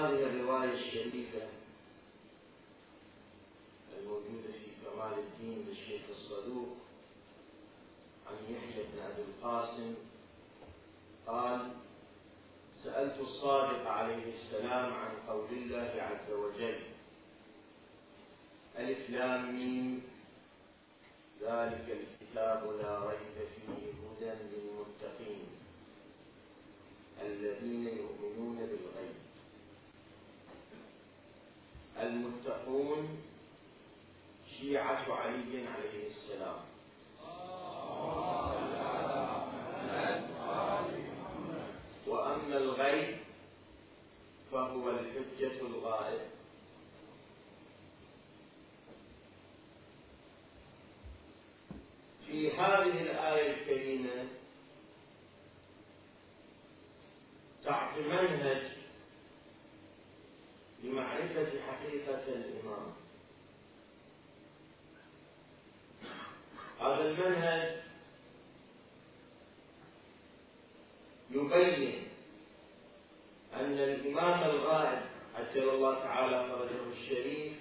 هذه الرواية الشريفة في هذه الآية الكريمة تعطي منهج لمعرفة حقيقة الإمام. هذا المنهج يبين أن الإمام الغائب عجل الله تعالى فرجه الشريف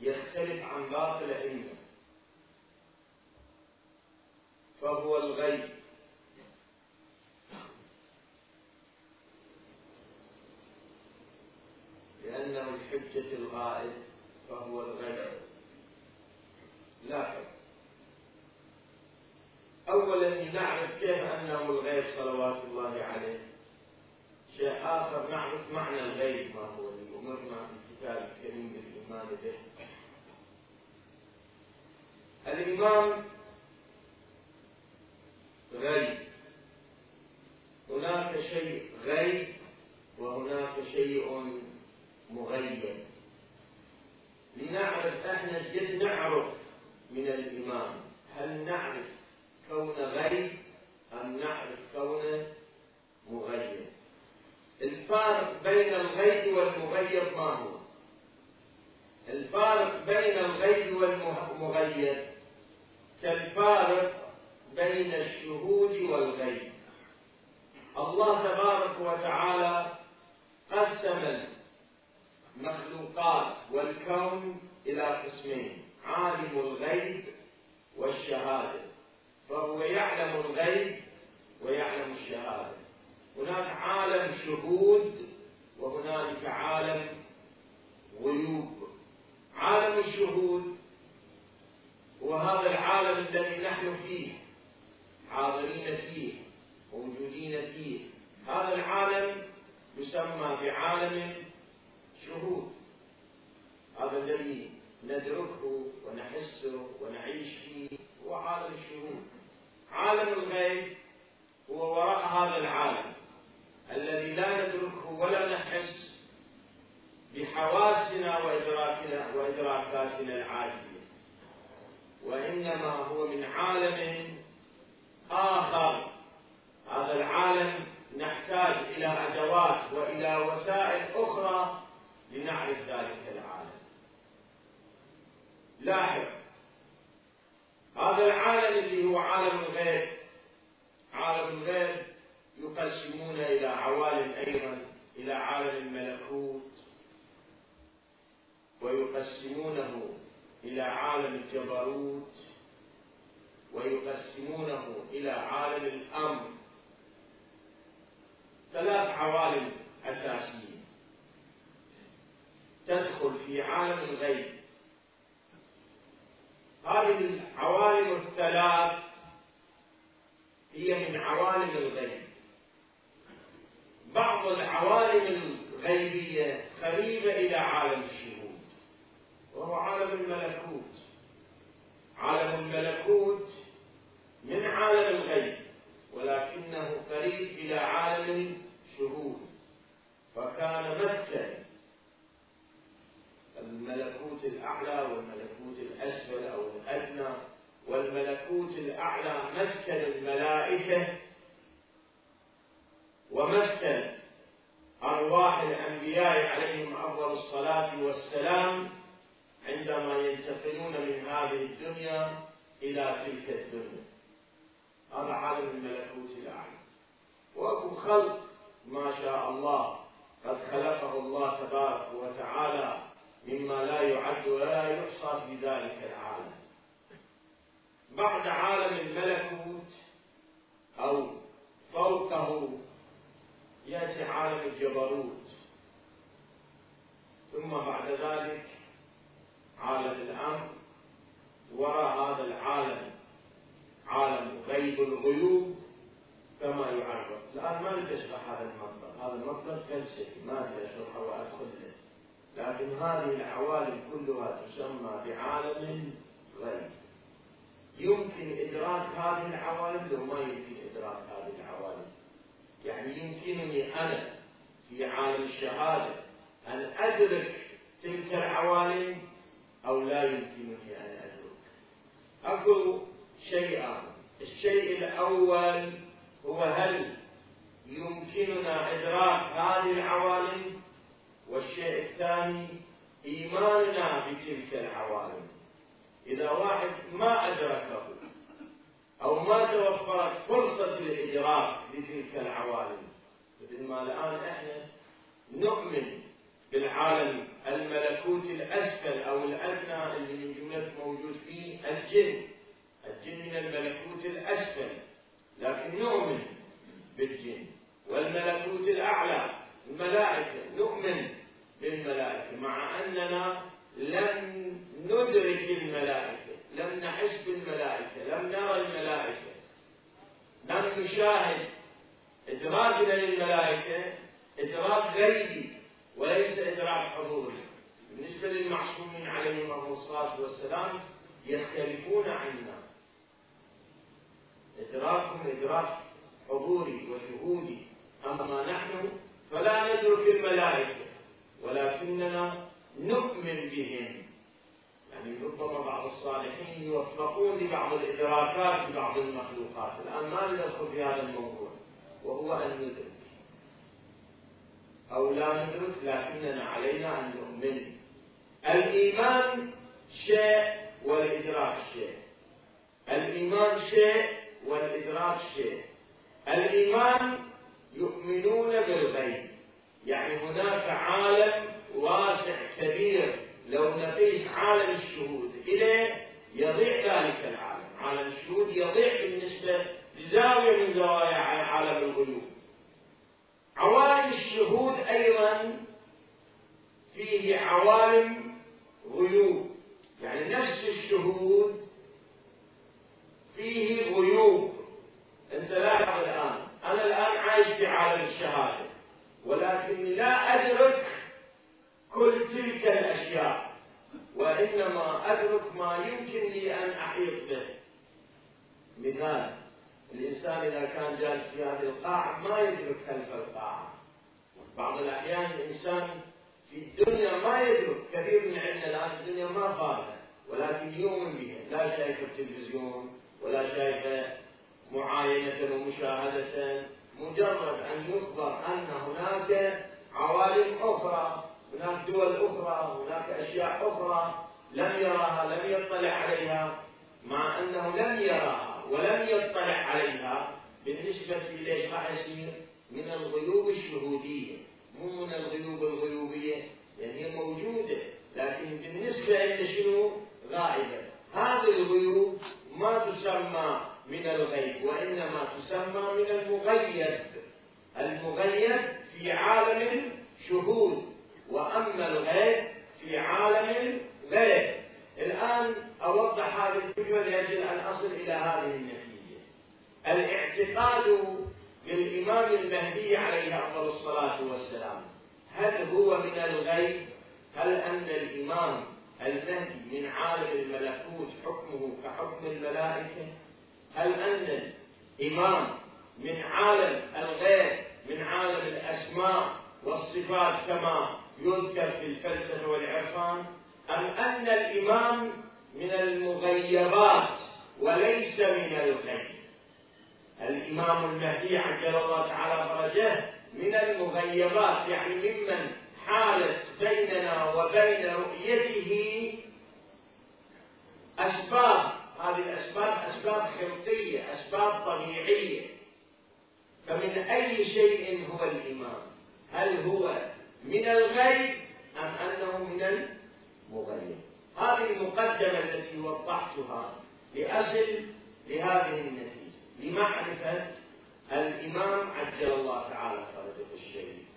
يختلف عن باقي الأئمة فهو الغيب لأنه الحجة الغائب فهو الغيب لاحظ أولا لنعرف كيف أنه الغيب صلوات الله عليه شيء آخر نعرف معنى الغيب ما هو اللي أمرنا في الكتاب الكريم بالإيمان به الإمام غيب هناك شيء غيب وهناك شيء مغيب لنعرف إحنا قد نعرف من الإمام هل نعرف كون غيب أم نعرف كون مغيب الفارق بين الغيب والمغيب ما هو الفارق بين الغيب والمغيب كالفارق بين الشهود والغيب الله تبارك وتعالى قسم المخلوقات والكون إلى قسمين عالم الغيب والشهادة فهو يعلم الغيب ويعلم الشهادة. هناك عالم شهود وهنالك عالم غيوب. عالم الشهود هو هذا العالم الذي نحن فيه حاضرين فيه موجودين فيه. هذا العالم يسمى بعالم شهود. هذا الذي ندركه ونحسه ونعيش فيه هو عالم الشهود. عالم الغيب هو وراء هذا العالم الذي لا ندركه ولا نحس بحواسنا وإدراكنا وإدراكاتنا العادية. وإنما هو من عالم آخر. هذا العالم نحتاج إلى أدوات وإلى وسائل أخرى لنعرف ذلك العالم. لاحظ هذا العالم اللي هو عالم الغيب. عالم الغيب يقسمون إلى عوالم أيضا إلى عالم الملكوت. ويقسمونه إلى عالم الجبروت. ويقسمونه إلى عالم الأمر ثلاث عوالم أساسية تدخل في عالم الغيب. هذه العوالم الثلاث هي من عوالم الغيب. بعض العوالم الغيبية قريبة إلى عالم الشهود وهو عالم الملكوت. عالم الملكوت من عالم الغيب ولكنه قريب إلى عالم الشهود فكان مسكن الملكوت الأعلى والملكوت الأسفل أو الأدنى والملكوت الأعلى مسكن الملائكة ومسكن أرواح الأنبياء عليهم أفضل الصلاة والسلام عندما ينتقلون من هذه الدنيا إلى تلك الدنيا. هذا عالم الملكوت الأعلى وأكو خلق ما شاء الله قد خلقه الله تبارك وتعالى مما لا يعد ولا يحصى في ذلك العالم. بعد عالم الملكوت أو فوقه يأتي عالم الجبروت. ثم بعد ذلك عالم الأمر وراء هذا العالم عالم غيب الغيوب كما يعرف. الآن ما أشرح هذا المطلب. هذا المطلب فلسفي ما أريد أشرحه وأدخل له لكن هذه العوالم كلها تسمى بعالم غيب. يمكن إدراك هذه العوالم لو ما يمكن إدراك هذه العوالم. يعني يمكنني أنا في عالم الشهادة أن أدرك تلك العوالم أو لا يمكنني أن أدرك. أقول شيئان الشيء الأول هو هل يمكننا إدراك هذه العوالم؟ والشيء الثاني إيماننا بتلك العوالم. إذا واحد ما أدركه أو ما توفرت فرصة الإدراك لتلك العوالم مثل ما الآن إحنا نؤمن بالعالم الملكوت الأسفل أو الأدنى اللي من جملة موجود فيه الجن. الجن من الملكوت الأسفل لكن نؤمن بالجن. والملكوت الأعلى الملائكة نؤمن بالملائكة مع أننا لم ندرك الملائكة لم نحس بالملائكة لم نرى الملائكة. لم نشاهد إدراكنا للملائكة إدراك غيبي وليس إدراك حضوري بالنسبة للمعصومين عليهم الصلاة والسلام يختلفون عنا. إدراكهم إدراك حضوري وشهودي. أما نحن فلا ندرك الملائكة ولكننا نؤمن بهم. يعني ربما بعض الصالحين يوفقون لبعض الإدراكات في بعض المخلوقات. الآن ما ندخل في هذا الموضوع وهو أن ندرك. أو لا ندرك لكننا علينا أن نؤمن. الإيمان شيء والإدراك شيء. الإيمان شيء والإدراك شيء. الإيمان يؤمنون بالغيب. يعني هناك عالم واسع كبير. لو نقيس عالم الشهود إليه يضيع ذلك العالم. عالم الشهود يضيع بالنسبة لزاوية من زوايا عالم الغيوب. عوالم الشهود أيضا فيه عوالم غيوب. يعني نفس الشهود فيه غيوب. أنت لاحظ الآن. أنا الآن عايش في عالم الشهادة ولكني لا أدرك كل تلك الأشياء وإنما أدرك ما يمكن لي أن أحيط به. مثال الإنسان إذا كان جالس في هذه القاعة ما يدرك خلف القاعة. بعض الأحيان الإنسان في الدنيا ما يدرك كثير من عندنا الآن الدنيا ما فاضله ولكن يؤمن بها. لا شايف التلفزيون ولا شايف معاينة ومشاهدة. مجرد أن يخبر أن هناك عوالم أخرى هناك دول أخرى هناك أشياء أخرى لم يراها لم يطلع عليها. مع أنه لم يراها ولم يطلع عليها بالنسبة يصير من الغيوب الشهودية مو من الغيوب الغيوبية لأن هي موجودة لكن بالنسبة إلى شنو؟ غائبة. هذه الغيوب ما تسمى من الغيب وإنما تسمى من المغيب. المغيب في عالم شهود. وأما الغيب في عالم غيب الآن أوضح هذه الفكرة لأجل أن أصل إلى هذه النتيجة الاعتقاد بالإمام المهدي عليه أفضل الصلاة والسلام هل هو من الغيب؟ هل أن الإمام المهدي من عالم الملكوت حكمه كحكم الملائكة؟ هل أن الإمام من عالم الغيب من عالم الأسماء والصفات كما يذكر في الفلسفة والعرفان أم أن الإمام من المغيبات وليس من الغيب الإمام المهدي عجل الله تعالى فرجه من المغيبات يعني ممن حالت بيننا وبين رؤيته أسباب. هذه الأسباب أسباب خلقية أسباب طبيعية. فمن أي شيء هو الإمام؟ هل هو من الغيب أم أنه من المغيب؟ هذه المقدمة التي وضحتها لأصل لهذه النتيجة لمعرفة الإمام عجل الله تعالى فرجه الشريف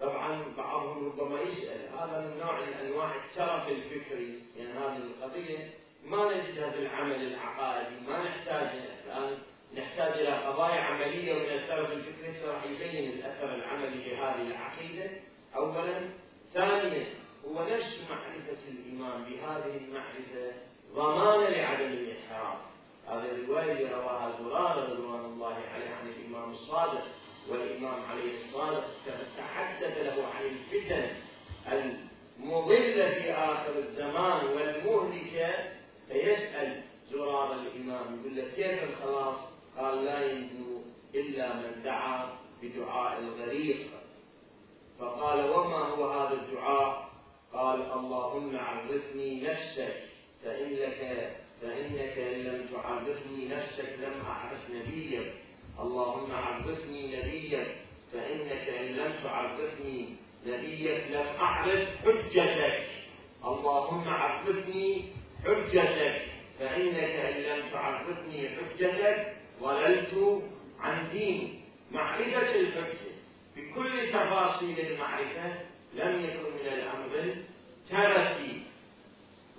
طبعا بعضهم ربما يسأل هذا من نوع من أنواع الترف الفكري يعني هذه القضية. ما نجدها في العمل العقائدي؟ ما نحتاجها الآن نحتاج إلى قضايا عملية ومن الترف الفكري راح يبين الأثر العملي لهذه العقيدة. أولا ثانيا هو نفس معرفة الإمام بهذه المعرفة ضمانا لعدم الانحراف هذه الرواية رواها زرارة رضوان الله عليه عن الإمام الصادق والإمام عليه الصادق. تحدث له عن الفتن المضلة في آخر الزمان والمهلكة فيسأل زرار الإمام يقول له كيف الخلاص؟ قال لا ينجو إلا من دعا بدعاء الغريق. فقال وما هو هذا الدعاء؟ قال اللهم عرفني نفسك فإنك فإنك إن لم تعرفني نفسك لم أعرف نبيك. اللهم عرفني نبيك فإنك إن لم تعرفني نبيك لم أعرف حجتك. اللهم عرفني حجتك فإنك إن لم تعرفني حجتك ضللت عن ديني. معرفة الحجة بكل تفاصيل المعرفة لم يكن من الأمر تركي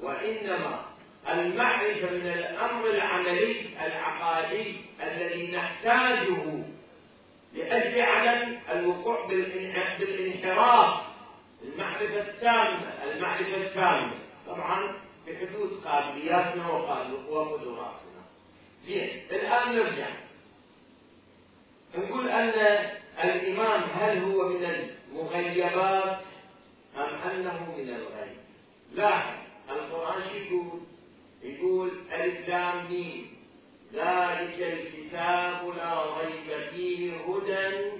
وإنما المعرفة من الأمر العملي العقائدي الذي نحتاجه لأجل عدم الوقوع بالانحراف. المعرفة التامة المعرفة التامة. طبعا بحدود قابلياتنا وقدراتنا. زين الآن نرجع. نقول أن الإمام هل هو من المغيبات أم أنه من الغيب؟ لاحظ القرآن يقول؟ يقول ألف لام ميم. ذلك الكتاب لا ريب فيه هدى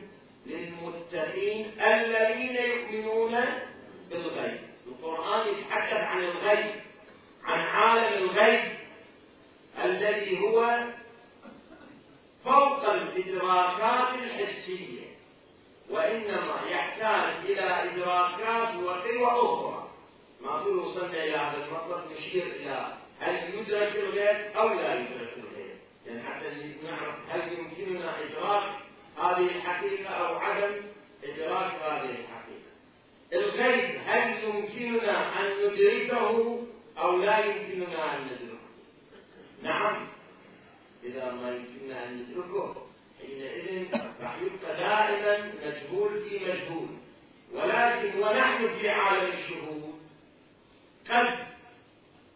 للمتقين الذين يؤمنون بالغيب. القرآن يتحدث عن الغيب عن عالم الغيب. الذي هو فوق الإدراكات الحسية وإنما يحتاج إلى إدراكات وقوى أخرى. ما تقول وصلنا إلى هذا المطلب نشير إلى هل يدرك الغيب أو لا يدرك الغيب. يعني حتى نعرف هل يمكننا إدراك هذه الحقيقة أو عدم إدراك هذه الحقيقة. الغيب هل يمكننا أن ندركه أو لا يمكننا أن ندركه؟ نعم. إذا ما يمكننا أن ندركه حينئذ راح يبقى دائما مجهول في مجهول. ولكن ونحن في عالم الشهود قد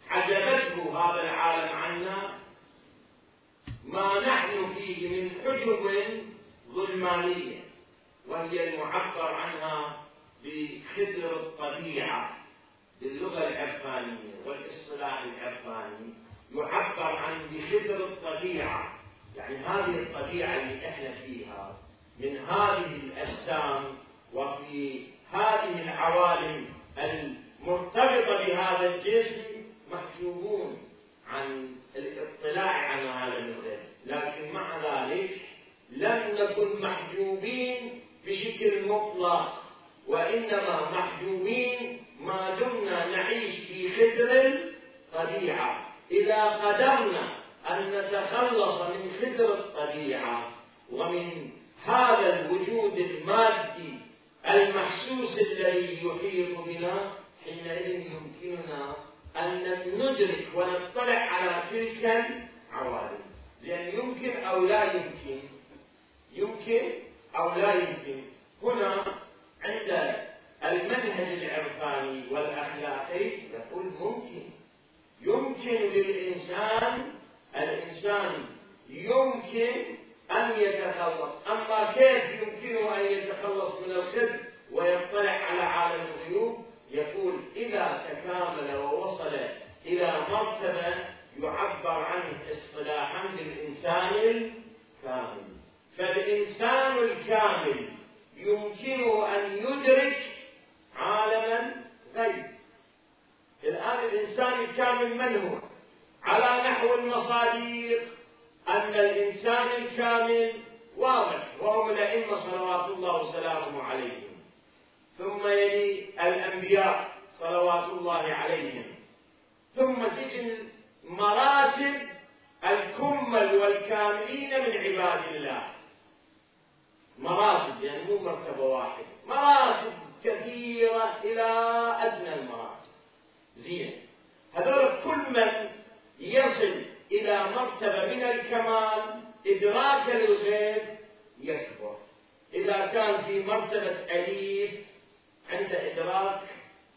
حجبته هذا العالم عنا ما نحن فيه من حجب ظلمانية وهي المعبر عنها بخدر الطبيعة باللغة العرفانية والإصطلاح العرفاني يعبر عن بخدر الطبيعة. يعني هذه الطبيعة اللي إحنا فيها من هذه الأجسام وفي هذه العوالم المرتبطة بهذا الجسم محجوبون عن الاطلاع على عالم الغيب لكن مع ذلك لم نكن محجوبين بشكل مطلق وإنما محجوبين ما دمنا نعيش في خدر الطبيعة. إذا قدرنا أن نتخلص من خدر الطبيعة ومن هذا الوجود المادي المحسوس الذي يحيط بنا حينئذ يمكننا أن ندرك ونطلع على تلك العوالم. لأن يمكن أو لا يمكن يمكن أو لا يمكن. هنا عند المنهج العرفاني والأخلاقي يقول ممكن. يمكن للإنسان الإنسان يمكن أن يتخلص. أما كيف يمكنه أن يتخلص من الخد ويطلع على عالم الغيوب؟ تكامل ووصل إلى مرتبة يعبر عنه اصطلاحا بالإنسان الكامل. فالإنسان الكامل يمكنه أن يدرك عالما غيب. الآن الإنسان الكامل من هو؟ على نحو المصاديق أن الإنسان الكامل واضح وهم الأئمة صلوات الله وسلامه عليهم. ثم يلي الأنبياء صلوات الله عليهم. ثم تجي مراتب الكمل والكاملين من عباد الله. مراتب يعني مو مرتبة واحدة. مراتب كثيرة إلى أدنى المراتب. زين. هذول كل من يصل إلى مرتبة من الكمال إدراك للغيب يكبر. إذا كان في مرتبة أليف عند إدراك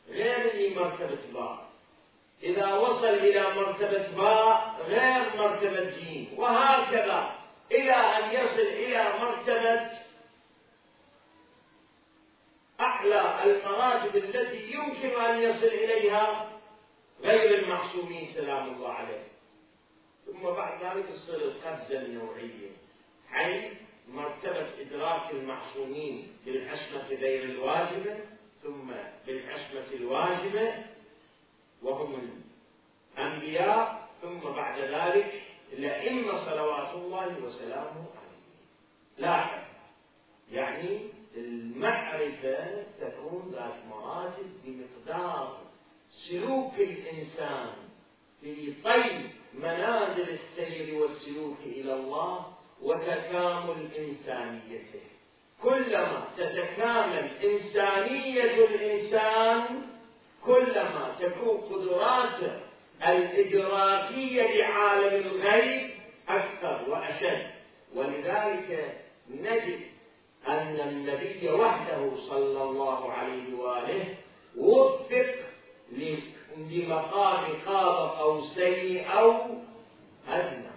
غير اللي مرتبة باء. إذا وصل إلى مرتبة باء غير مرتبة جيم. وهكذا إلى أن يصل إلى مرتبة أعلى المراتب التي يمكن أن يصل إليها غير المعصومين سلام الله عليهم. ثم بعد ذلك تصير القفزة النوعية حيث مرتبة إدراك المعصومين بالعصمة غير الواجبة ثم بالعصمة الواجبة وهم الأنبياء ثم بعد ذلك الأئمة صلوات الله وسلامه عليهم. لاحظ يعني المعرفة تكون ذات مراتب بمقدار سلوك الإنسان في طي منازل السير والسلوك إلى الله وتكامل إنسانيته. كلما تتكامل إنسانية الإنسان كلما تكون قدراته الإدراكية لعالم الغيب أكثر وأشد. ولذلك نجد أن النبي وحده صلى الله عليه وآله وفق لمقام قاب قوسين أو أدنى.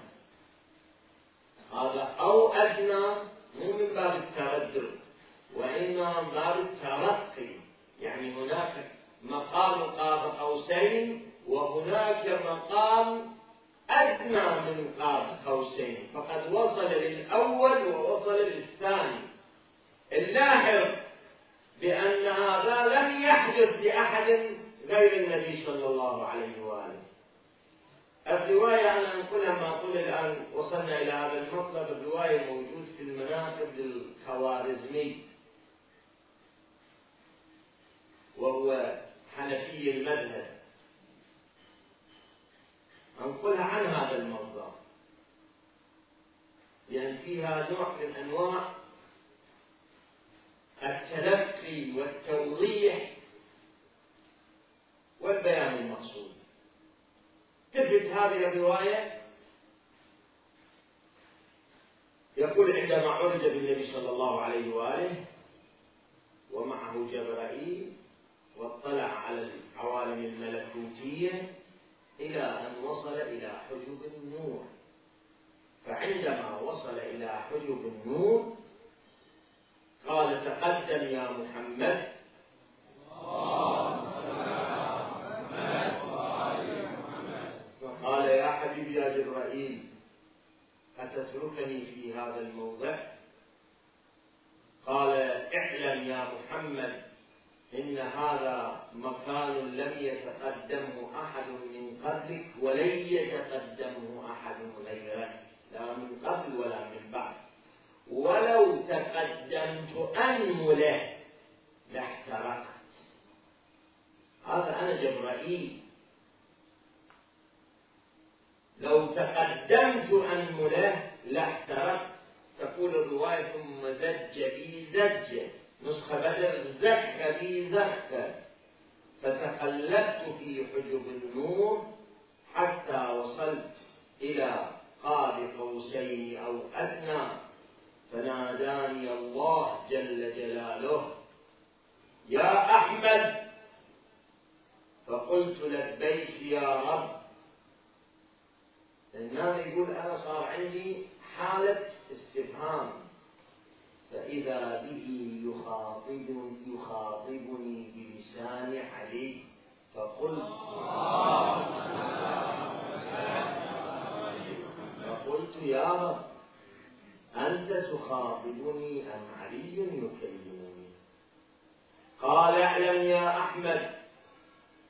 هذا أو أدنى مو من باب التردد وإنما من باب الترقي. يعني هناك مقام قاب قوسين وهناك مقام أدنى من قاب قوسين. فقد وصل للأول ووصل للثاني. اللاحظ بأن هذا لم يحدث لأحد غير النبي صلى الله عليه وآله. الرواية أنا أنقلها ما أقول الآن وصلنا إلى هذا المطلب. الرواية موجود في المناقب للخوارزمي وهو حنفي المذهب. أنقلها عن هذا المصدر. لأن فيها نوع من أنواع التلقي والتوضيح والبيان المقصود. تثبت هذه الرواية؟ يقول عندما عرج بالنبي صلى الله عليه وآله ومعه جبرائيل واطلع على العوالم الملكوتية إلى أن وصل إلى حجب النور. فعندما وصل إلى حجب النور قال تقدم يا محمد. قال يا حبيبي يا جبرائيل أتتركني في هذا الموضع؟ قال اعلم يا محمد إن هذا مكان لم يتقدمه أحد من قبلك ولن يتقدمه أحد غيرك لا من قبل ولا من بعد. ولو تقدمت أنمله لاحترقت. هذا أنا جبرائيل لو تقدمت أنمله لاحترقت. تقول الرواية ثم زج بي زجة نسخة بدل زك بي زكة فتقلبت في حجب النور حتى وصلت إلى قاب قوسين أو أدنى. فناداني الله جل جلاله يا أحمد! فقلت لبيك يا رب. النام يقول أنا صار عندي حالة استفهام فإذا به يخاطبني يخاطبني بلسان علي فقلت فقلت يا رب. أنت تخاطبني أم علي يكلمني؟ قال اعلم يا أحمد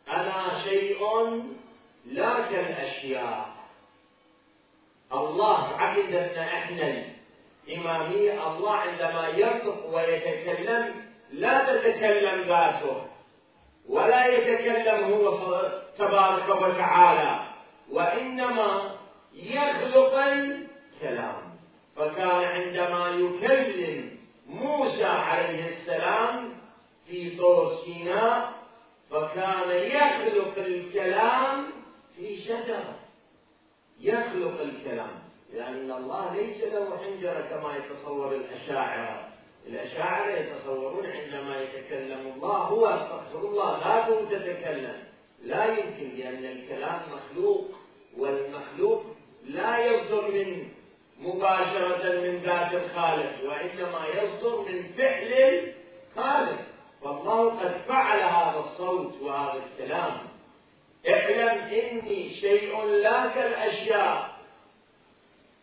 أنا شيء لا كالأشياء الله عقيدتنا إحنا الإمامية الله عندما ينطق ويتكلم لا تتكلم ذاته ولا يتكلم هو تبارك وتعالى وإنما يخلق الكلام. فكان عندما يكلم موسى عليه السلام في طور سيناء فكان يخلق الكلام في شجرة. يخلق الكلام لأن الله ليس له حنجرة كما يتصور الأشاعرة. الأشاعرة يتصورون عندما يتكلم الله هو أستغفر الله لا تتكلم. لا يمكن لأن الكلام مخلوق والمخلوق لا يصدر من مباشرة من ذات الخالق وإنما يصدر من فعل الخالق. فالله قد فعل هذا الصوت وهذا الكلام. اعلم إني شيء لا كالأشياء.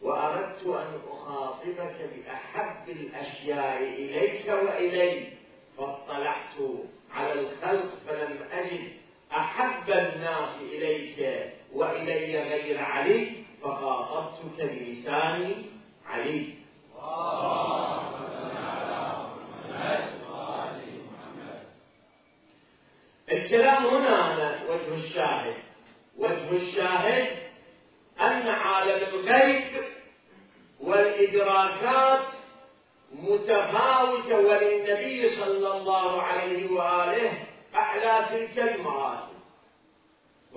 وأردت أن أخاطبك بأحب الأشياء إليك وإلي فاطلعت على الخلق فلم أجد أحب الناس إليك وإلي غير علي. فخاطبتك بلسان علي. الكلام هنا وجه الشاهد. وجه الشاهد أن عالم الغيب والإدراكات متفاوتة وللنبي صلى الله عليه وآله أعلى تلك المراتب.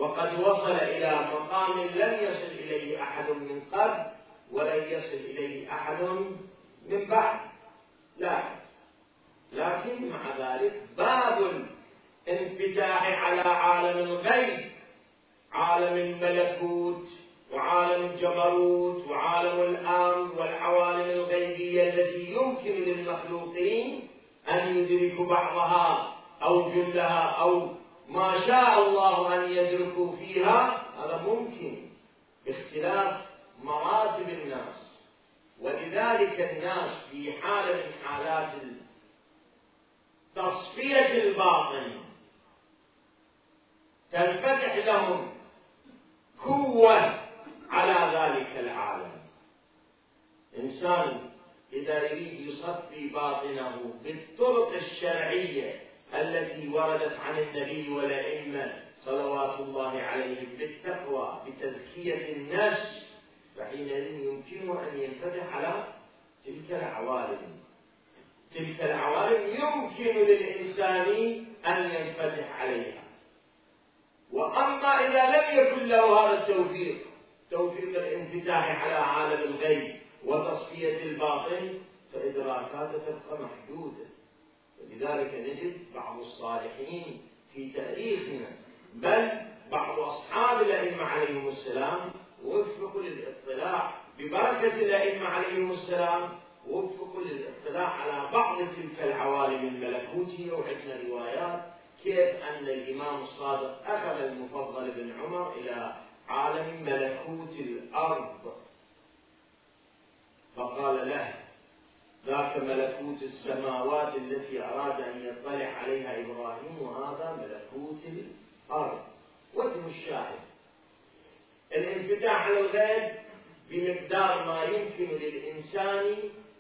وقد وصل إلى مقام لم يصل إليه أحد من قبل ولن يصل إليه أحد من بعد. لا. لكن مع ذلك باب الانفتاح على عالم الغيب عالم الملكوت وعالم الجبروت وعالم الامر والعوالم الغيبية التي يمكن للمخلوقين أن يدركوا بعضها أو جلها أو ما شاء الله أن يدركوا فيها هذا ممكن باختلاف مراتب الناس. ولذلك الناس في حالة من حالات تصفيه الباطن تنفتح لهم قوة على ذلك العالم. إنسان إذا يريد يصفي باطنه بالطرق الشرعية التي وردت عن النبي والأئمة صلوات الله عليهم بالتقوى بتزكية النفس فحينئذ يمكنه أن ينفتح على تلك العوالم. تلك العوالم يمكن للإنسان أن ينفتح عليها. وأما إذا لم يكن له هذا التوفيق توفيق الانفتاح على عالم الغيب وتصفية الباطن فإدراكاته تبقى محدودة. ولذلك نجد بعض الصالحين في تاريخنا بل بعض أصحاب الأئمة عليهم السلام وفقوا للاطلاع ببركة الأئمة عليهم السلام وفقوا للاطلاع على بعض تلك العوالم الملكوتية. وعندنا روايات كيف أن الإمام الصادق أخذ المفضل بن عمر إلى عالم ملكوت الأرض. فقال له ذاك ملكوت السماوات التي أراد أن يطلع عليها إبراهيم وهذا ملكوت الأرض. وجه الشاهد. الانفتاح على الغيب بمقدار ما يمكن للإنسان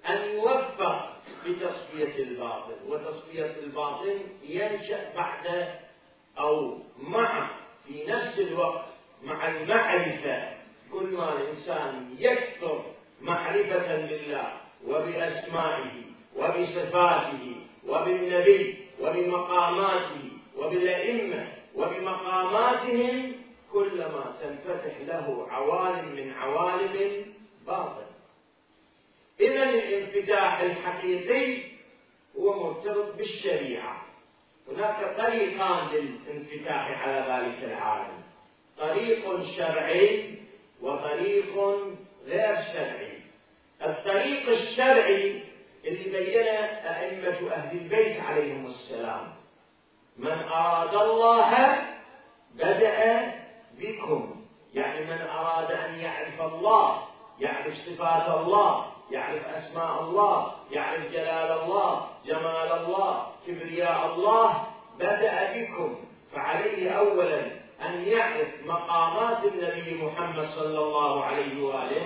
أن يوفق بتصفية الباطن وتصفية الباطن ينشأ بعد أو مع في نفس الوقت مع المعرفة. كل ما الإنسان يكثر معرفة بالله وبأسمائه وبصفاته وبالنبي وبمقاماته وبالأئمة وبمقاماتهم كلما تنفتح له عوالم من عوالم باطل. إذا الانفتاح الحقيقي هو مرتبط بالشريعة. هناك طريقان للانفتاح على ذلك العالم. طريق شرعي وطريق غير شرعي. الطريق الشرعي اللي بينه أئمة أهل البيت عليهم السلام. من أراد الله بدأ بكم. يعني من أراد أن يعرف الله يعرف صفات الله يعرف أسماء الله يعرف جلال الله جمال الله كبرياء الله بدأ بكم. فعليه أولا أن يعرف مقامات النبي محمد صلى الله عليه وآله.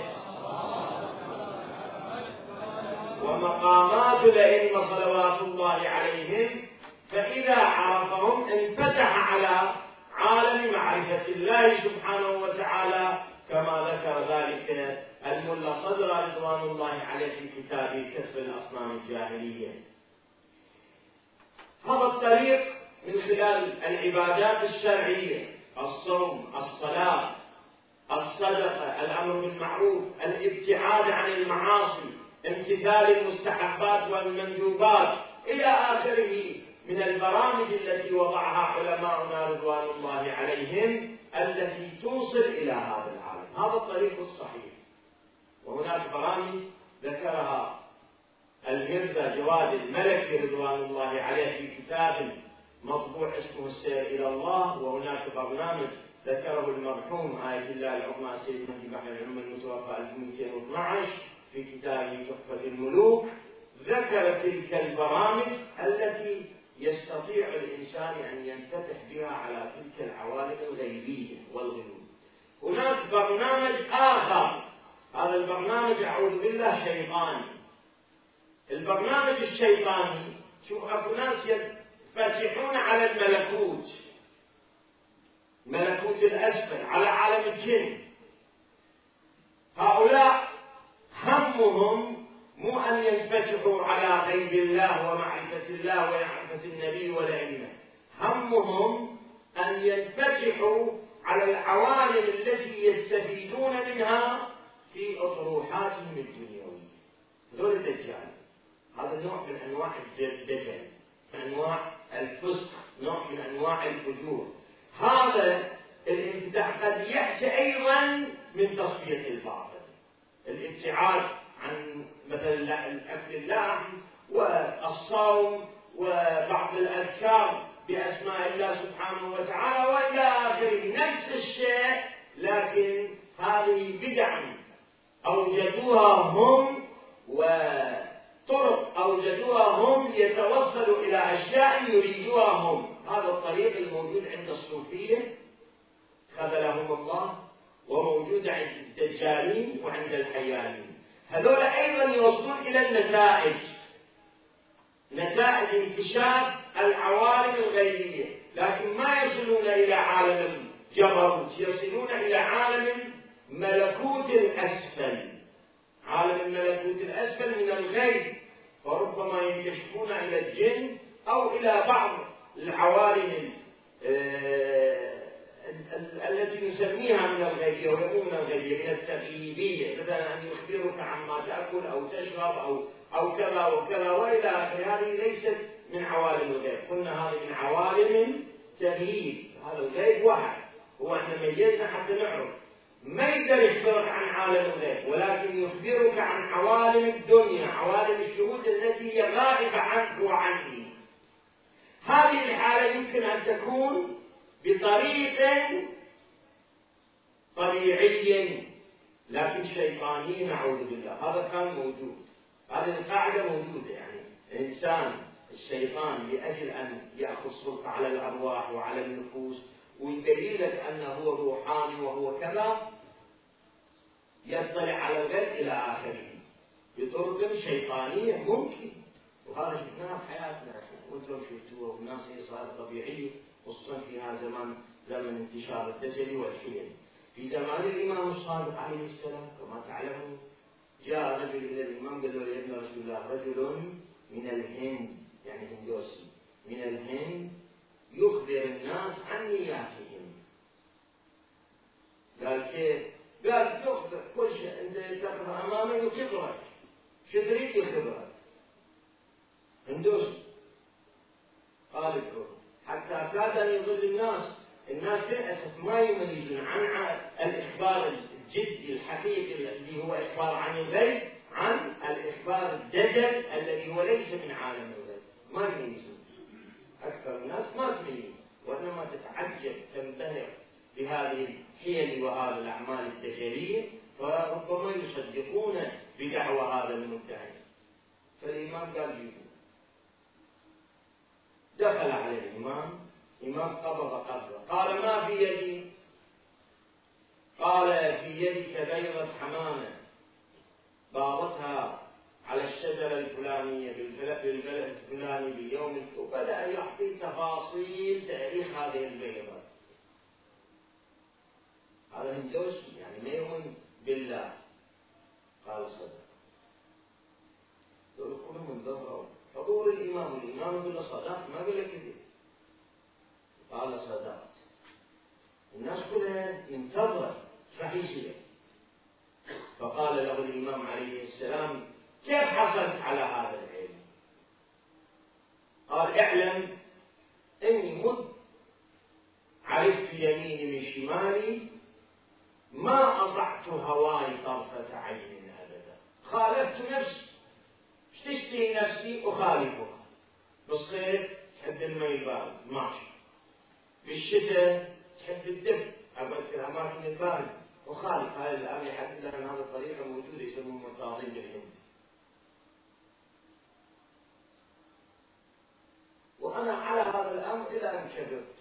ومقامات الأئمة صلوات الله عليهم فإذا عرفهم انفتح على عالم معرفة الله سبحانه وتعالى كما ذكر ذلك الملا صدر رضوان الله عليه في كتابه كسب الأصنام الجاهلية. هذا الطريق من خلال العبادات الشرعية الصوم الصلاة الصدقة الأمر بالمعروف الابتعاد عن المعاصي امتثال المستحبات والمندوبات إلى آخره من البرامج التي وضعها علماؤنا رضوان الله عليهم التي توصل إلى هذا العالم. هذا الطريق الصحيح. وهناك برامج ذكرها. المرزا جواد الملكي رضوان الله عليه في كتاب مطبوع اسمه السير إلى الله وهناك برنامج ذكره المرحوم آية الله العظمى سيد مهدي بحر العلوم المتوفى 1212 في كتابه تحفة الملوك ذكر تلك البرامج التي يستطيع الإنسان أن ينفتح بها على تلك العوالم الغيبية والغيوب هناك برنامج آخر. هذا البرنامج أعوذ بالله شيطاني البرنامج الشيطاني شوف اكو ناس ينفتحون على الملكوت. ملكوت الأسفل على عالم الجن. هؤلاء همهم مو أن ينفتحوا على غيب الله ومعرفة الله ومعرفة النبي والأئمة. همهم أن ينفتحوا على العوالم التي يستفيدون منها في أطروحاتهم الدنيوية. هذول الدجال. هذا نوع من أنواع الدجل أنواع الفسق نوع من أنواع الفجور. هذا الانفتاح قد يأتي أيضا من تصفية الباطل. الابتعاد عن مثلا الأكل اللحم والصوم وبعض الأذكار بأسماء الله سبحانه وتعالى وإلى آخره. نفس الشيء لكن هذه بدع أوجدوها هم وطرق أوجدوها هم ليتوصلوا إلى أشياء يريدوها هم. هذا الطريق الموجود عند الصوفية. خذلهم الله. وموجود عند الدجالين وعند الحيانين هذول أيضا يوصلون إلى النتائج. نتائج انكشاف العوالم الغيبية. لكن ما يصلون إلى عالم الجبروت يصلون إلى عالم ملكوت الأسفل. عالم الملكوت الأسفل من الغيب. وربما ينكشفون إلى الجن أو إلى بعض العوالم آه، التي نسميها من الغيبية ويكون من الغيبية من التغييبية. مثلا أن يخبرك عما تأكل أو تشرب أو أو كذا وكذا وإلى آخره هذه ليست من عوالم الغيب. قلنا هذه من عوالم تغييب هذا الغيب واحد. هو إحنا ميزنا حتى نعرف. ما يقدر يخبرك عن عالم الغيب ولكن يخبرك عن عوالم الدنيا عوالم الشهود التي هي غائبة عنك وعني هذه الحالة يمكن أن تكون بطريق طبيعي. لكن شيطاني نعوذ بالله. هذا كان موجود. هذه القاعدة موجودة يعني. إنسان الشيطان لأجل أن يأخذ سلطة على الأرواح وعلى النفوس ويبين لك أنه هو روحاني وهو كذا يطلع على الغيب إلى آخره. بطرق شيطانية ممكن. وهذا شفناه في حياتنا. وأنتم شفتوه والناس هي صارت طبيعية. خصوصا في هذا زمان زمن انتشار الدجل والحيل في زمان الإمام الصادق عليه السلام كما تعلمون جاء رجل إلى الإمام قال له يا ابن رسول الله رجل من الهند يعني هندوسي من الهند يخبر الناس عن نياتهم قال كيف؟ قال يخبر كل شيء انت تقرا امامه يخبرك شو تريد يخبرك؟ هندوسي قال ادعوه حتى كاد أن يضل الناس. الناس للأسف ما يميزون عن الإخبار الجدي الحقيقي الذي هو إخبار عن الغيب عن الإخبار الدجل الذي هو ليس من عالم الغيب. ما يميزون أكثر الناس ما تميز وإنما تتعجب تنبهر بهذه الحيل وهذه الأعمال التجارية فربما يصدقون بدعوى هذا المدعي. فالإمام قال جيبوا دخل عليه الإمام إمام قبض قبضة. قال ما في يدي؟ قال في يدك بيضة حمامة باضتها على الشجرة الفلانية بالبلد الفلاني باليوم وبدأ يعطي تفاصيل تاريخ هذه البيضة. هذا هندوسي يعني ما يؤمن بالله. قال صدق. دول من حضور الإمام الإمام يقول له صدقت ما يقول له كذب قال صدقت. الناس كلها ينتظر راح يصير فقال له الإمام عليه السلام كيف حصلت على هذا العلم؟ قال اعلم أني مد عرفت يميني من شمالي ما أطعت هواي طرفة عين أبدا. خالفت نفسي. تشتهي نفسي أخالفها بالصيف تحب البارد ماشي. بالشتاء تحب الدفء أبد في الأماكن الباردة وخالف هذا الآن يحدد أن هذه الطريقة موجودة يسمونه التعظيم بالهند وأنا على هذا الأمر إلى أن كبرت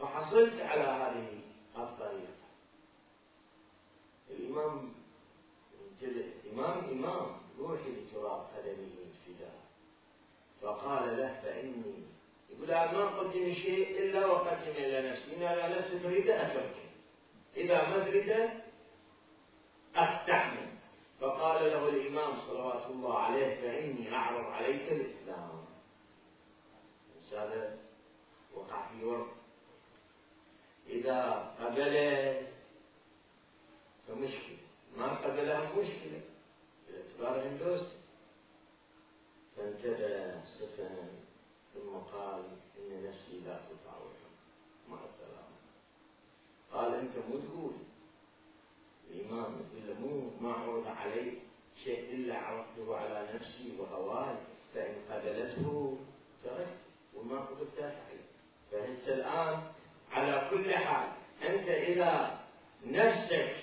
فحصلت على هذه الطريقة. الإمام إمام إمام روحي لتراب قدمه الفداء فقال له فإني. يقول ما قدم شيء إلا وقدم إلى نفسي. إن على نفسي تريد أترك إذا ما تريد أستحمل فقال له الإمام صلوات الله عليه فإني أعرض عليك الإسلام. هذا وقع في ورد إذا قبل باعتبار هندوس فانتبه سفن ثم قال إن نفسي لا تطاوع. مع السلامة قال أنت مو تقول الإمام إلا مو ما عرض علي شيء إلا عرضته على نفسي وهواي فإن قبلته تركت وما قبلت عليه فأنت الآن على كل حال أنت إذا نفسك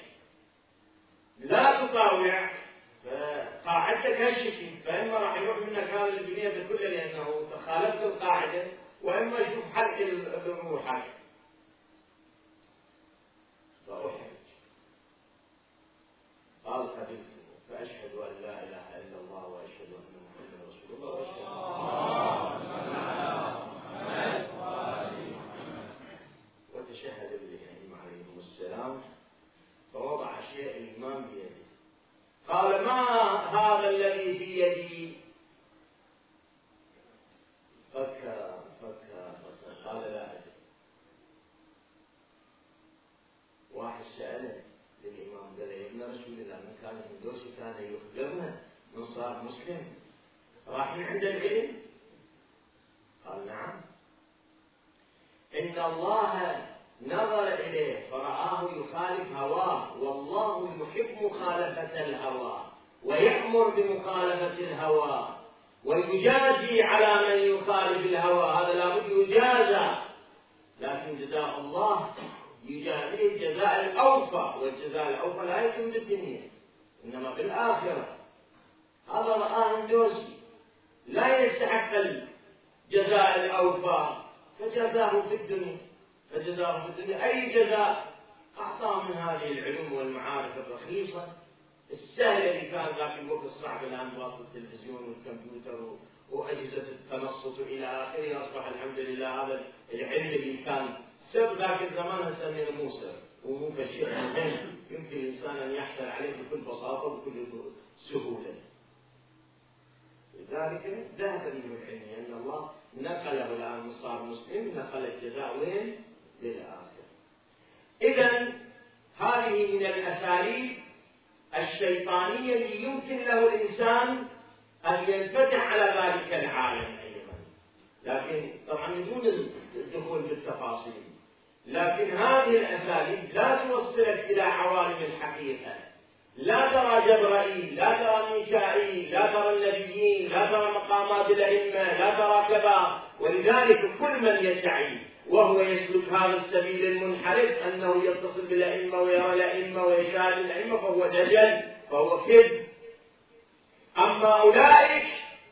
لا تطاوع فقاعدتك هالشكل فإما راح يروح منك هذا البنية كلها لأنه خالفت القاعدة وإما يشوف حرق روحك فأحرج قال قبلت فأشهد أن لا إله إلا الله وأشهد أن محمدا رسول الله وأشهد وتشهد بالإمام عليهم السلام فوضع شيء الإمام بيده قال ما هذا الذي في يدي فكر فكر فكر قال لا أدري واحد سأله للإمام قال يا ابن رسول الله من كان هندوسي كان يخبرنا من صار مسلم راح عند العلم قال نعم. إن الله نظر إليه فرآه يخالف هواه والله يحب مخالفة الهوى ويأمر بمخالفة الهوى ويجازي على من يخالف الهوى. هذا لابد يجازى لكن جزاء الله يجازيه الجزاء الأوفى والجزاء الأوفى لا يكون بالدنيا إنما بالآخرة. هذا رآه الدوسي لا يستحق الجزاء الأوفى فجزاه في الدنيا. فجزاه في الدنيا. أي جزاء؟ أعطاه من هذه العلوم والمعارف الرخيصة. السهلة اللي كان ذاك الوقت صعب الآن بواسطة التلفزيون والكمبيوتر وأجهزة التنصت إلى آخره. أصبح الحمد لله هذا العلم اللي كان سر ذاك الزمان نسميه موسى. ومو مهم يمكن الإنسان أن يحصل عليه بكل بساطة وبكل سهولة. لذلك ذهب منه العلم لأن الله نقله الآن صار مسلم نقل الجزاء وين؟ للآخرة. إذا هذه من الأساليب الشيطانية اللي يمكن له الإنسان أن ينفتح على ذلك العالم أيضا. لكن طبعا بدون الدخول بالتفاصيل لكن هذه الأساليب لا توصلك إلى عوالم الحقيقة. لا ترى جبرائيل لا ترى ميكائيل لا ترى النبيين لا ترى مقامات الأئمة لا ترى كذا ولذلك كل من يدعي وهو يسلك هذا السبيل المنحرف أنه يتصل بالأئمة ويرى الأئمة ويشاهد الأئمة فهو دجل فهو كذب. أما أولئك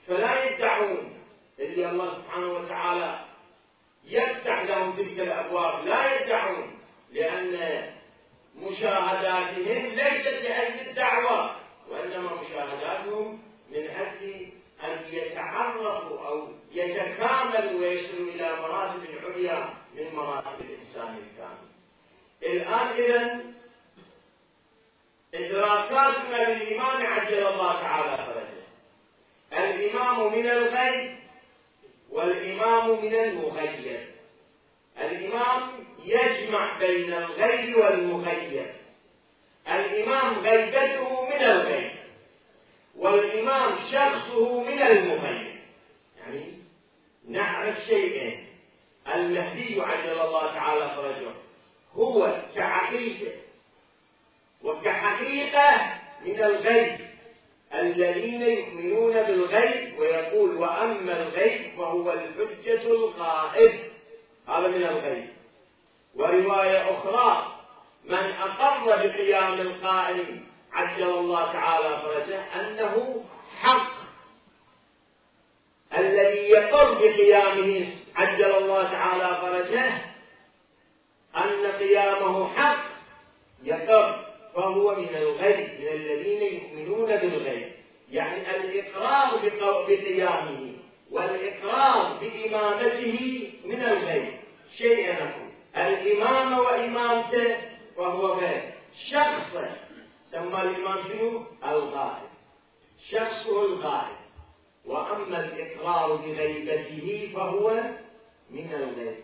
فلا يدعون. اللي الله سبحانه وتعالى يفتح لهم تلك الأبواب لا يدعون لأن مشاهداتهم ليست لأجل الدعوة وإنما مشاهداتهم من أجل أن يتعرفوا أو يتكاملوا ويصلوا إلى مراتب عليا من مراتب الإنسان الكامل. الآن إذا إدراكاتنا للإمام عجل الله تعالى فرجه. الإمام من الغيب والإمام من المغيب. الإمام يجمع بين الغيب والمغيب. الإمام غيبته من الغيب والإمام شخصه من المغيب. يعني نعرف شيئين المهدي عجل الله تعالى فرجه. هو كعقيدة وكحقيقة من الغيب. الذين يؤمنون بالغيب ويقول وأما الغيب فهو الحجة الغائب. هذا من الغيب. ورواية أخرى من أقر بقيام القائم عجل الله تعالى فرجه أنه حق. الذي يقر بقيامه عجل الله تعالى فرجه أن قيامه حق يقر. فهو من الغيب من الذين يؤمنون بالغيب. يعني الإقرار بقيامه والإقرار بإمامته من الغيب. شيء نقول. الإمامة وإمامته فهو غيب. شخصه سمى الإمام شنو؟ الغائب. شخصه الغائب. وأما الإقرار بغيبته فهو من الغيب.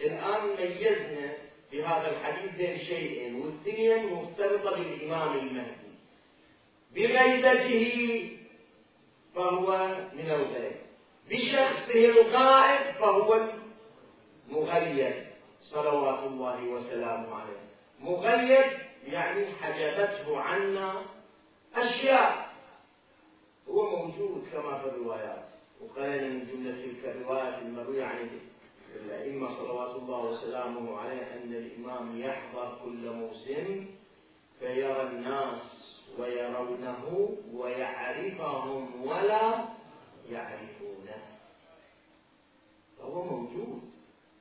الآن ميزنا في هذا الحديث بين شيئين والاثنين مرتبطة بالإمام المهدي. بغيبته فهو من الغيب. بشخصه الغائب فهو مغيب صلوات الله وسلامه عليه. مغيب يعني حجبته عنا أشياء. هو موجود كما في الروايات. وقال من جملة تلك الروايات المروية عن الأئمة صلوات الله وسلامه عليه أن الإمام يحضر كل موسم فيرى الناس ويرونه ويعرفهم ولا يعرفونه. فهو موجود.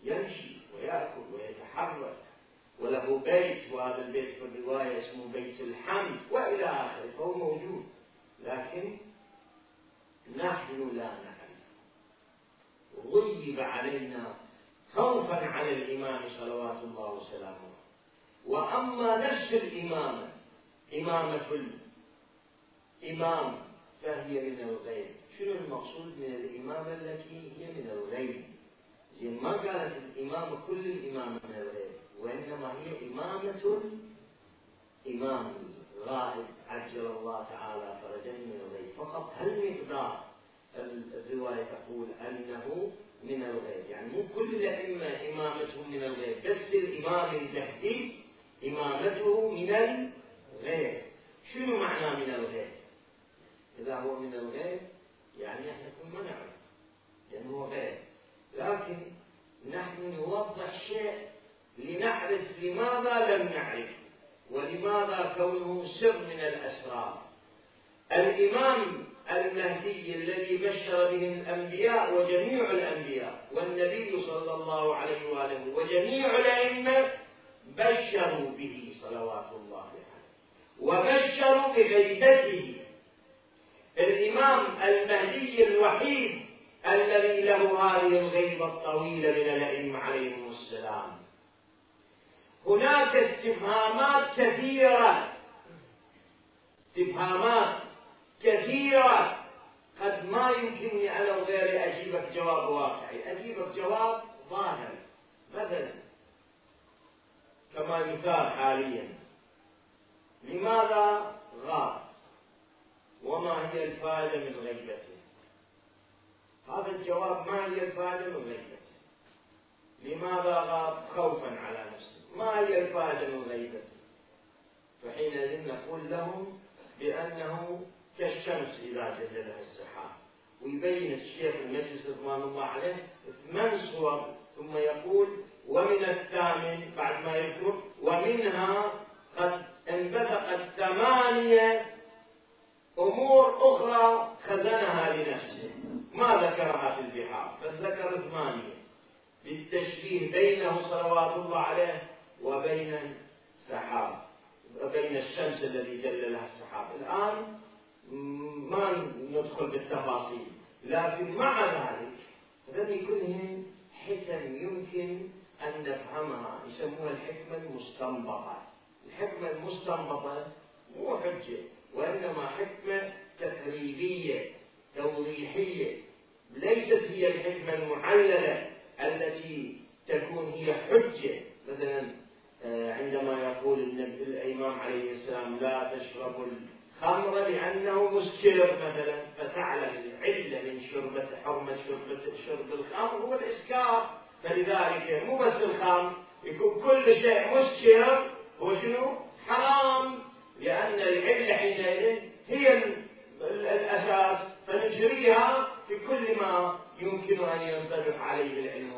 يمشي ويأكل ويتحرك وله بيت وهذا البيت في الرواية اسمه بيت الحمد وإلى آخره فهو موجود. لكن نحن لا نعرف غيب علينا خوفا على الإمام صلوات الله وسلامه. وأما نفس الإمامة إمامة الإمام فهي من الغيب. شنو المقصود من الإمامة التي هي من الغيب؟ زين ما قالت الإمامة كل الإمامة من الغيب وإنما هي إمامة إمام غائب عجل الله تعالى فرجا من الغيب. فقط هل مقدار الرواية تقول أنه من الغيب؟ يعني مو كل الأئمة إمامتهم من الغيب بس الإمام المهدي إمامته من الغيب. شنو معنى من الغيب؟ إذا هو من الغيب يعني إحنا كنا ما نعرف لأنه هو غيب. لكن نحن نوضح شيء لنعرف لماذا لم نعرف ولماذا كونه سر من الأسرار. الإمام المهدي الذي بشر به الأنبياء وجميع الأنبياء والنبي صلى الله عليه وآله وجميع الأئمة بشروا به صلوات الله عليه وبشروا بغيبته. الإمام المهدي الوحيد الذي له هذه الغيبة الطويلة من الأئمة عليهم السلام. هناك استفهامات كثيرة. استفهامات كثيرة. قد ما يمكنني أنا وغيري أجيبك جواب واقعي. أجيبك جواب ظاهر مثلا. كما مثال حاليا. لماذا غاب؟ وما هي الفائدة من غيبته؟ هذا الجواب ما هي الفائدة من غيبته لماذا غاب خوفا على نفسه؟ ما هي الفائدة من غيبته فحينئذ نقول لهم بأنه كالشمس إذا جللها السحاب. ويبين الشيخ المجلس رضوان الله عليه ثمان صور ثم يقول ومن الثامن بعد ما يذكر ومنها قد انبثقت ثمانية أمور أخرى خزنها لنفسه. ما ذكرها في البحار بل ذكر ثمانية للتشبيه بينه صلوات الله عليه وبين السحاب وبين الشمس الذي جللها السحاب. الآن ما ندخل بالتفاصيل لكن مع ذلك هذه كلهم حكم يمكن أن نفهمها يسموها الحكمة المستنبطة. الحكمة المستنبطة مو حجة وإنما حكمة تقريبية توضيحية ليست هي الحكمة المعللة التي تكون هي حجة. مثلا آه، عندما يقول الإمام عليه السلام لا تشربوا الخمر لأنه مسكر. مثلا فتعلم العلة من شربة حرمة شربة شرب الخمر هو الإسكار. فلذلك مو بس الخمر يكون كل شيء مسكر. هو شنو؟ حرام. لأن العلة حينئذ هي الأساس. فنجريها في كل ما يمكن أن ينطبق عليه العلم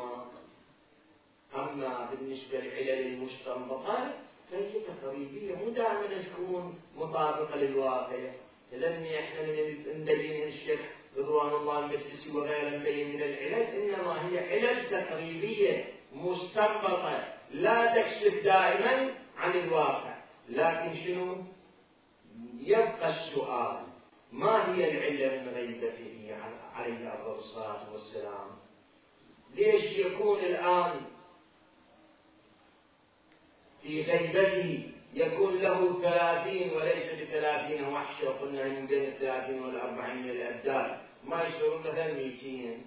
أما بالنسبة للعلل المستنبطة فهي تقريبية مو دائما تكون مطابقة للواقع. لأن إحنا من نبين الشيخ رضوان الله المجلسي وغيره مبين من العلل إنما هي علل تقريبية مستنبطة لا تكشف دائما عن الواقع. لكن شنو؟ يبقى السؤال ما هي العلة من غيبته عليه أفضل الصلاة والسلام؟ ليش يكون الآن في غيبته يكون له ثلاثين وليس بثلاثين وحشة؟ وقلنا من بين الثلاثين والأربعين الأبدال. ما يصيرون مثلا ميتين.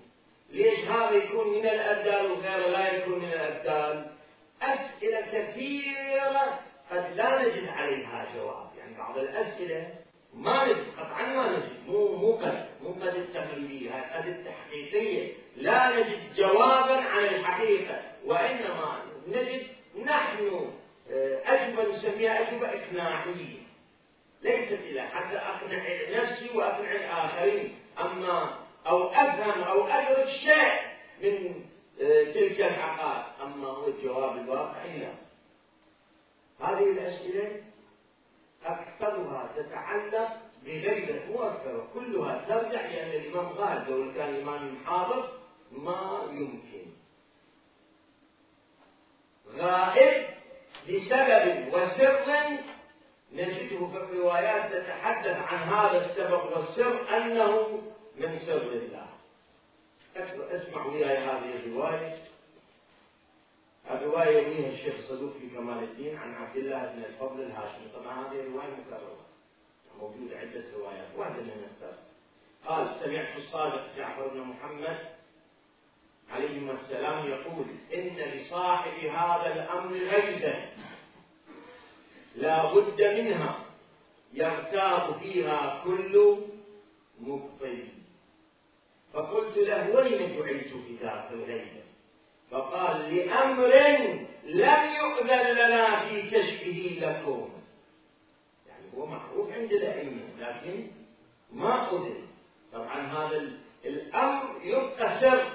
ليش هذا يكون من الأبدال وغيره لا يكون من الأبدال؟ أسئلة كثيرة قد لا نجد عليها جواب. يعني بعض الأسئلة ما نجد قطعا ما نجد مو مو قد مو قد التقليدية قد التحقيقية. لا نجد جوابا عن الحقيقة وإنما نجد نحن آه، أجوبة نسميها أجوبة إقناعية. ليست إلى حتى أقنع نفسي وأقنع الآخرين أما أو أفهم أو أدرك شيء من آه، تلك الحقائق. أما هو الجواب الواقعي لا. هذه الأسئلة أكثرها تتعلق بغيبة أكثر كلها ترجع لأن الإمام غالب لو كان الإمام حاضر ما يمكن. غائب لسبب وسر نجده في الروايات تتحدث عن هذا السبب والسر أنه من سر الله. أسمعوا وياي هذه الرواية. الرواية يرويها الشيخ صدوق في كمال الدين عن عبد الله بن الفضل الهاشمي. طبعا هذه الرواية مكررة. موجودة عدة روايات. واحدة من نختار قال سمعت الصادق جعفر بن محمد عليهما السلام يقول إن لصاحب هذا الأمر غيبة. لا بد منها. يغتاب فيها كل مبطل. فقلت له وين جعلت في ذاك الغيبة؟ فقال لأمر لم يؤذن لنا في كشفه لكم. يعني هو معروف عند الأئمة لكن ما أذن. طبعا هذا الأمر يبقى سر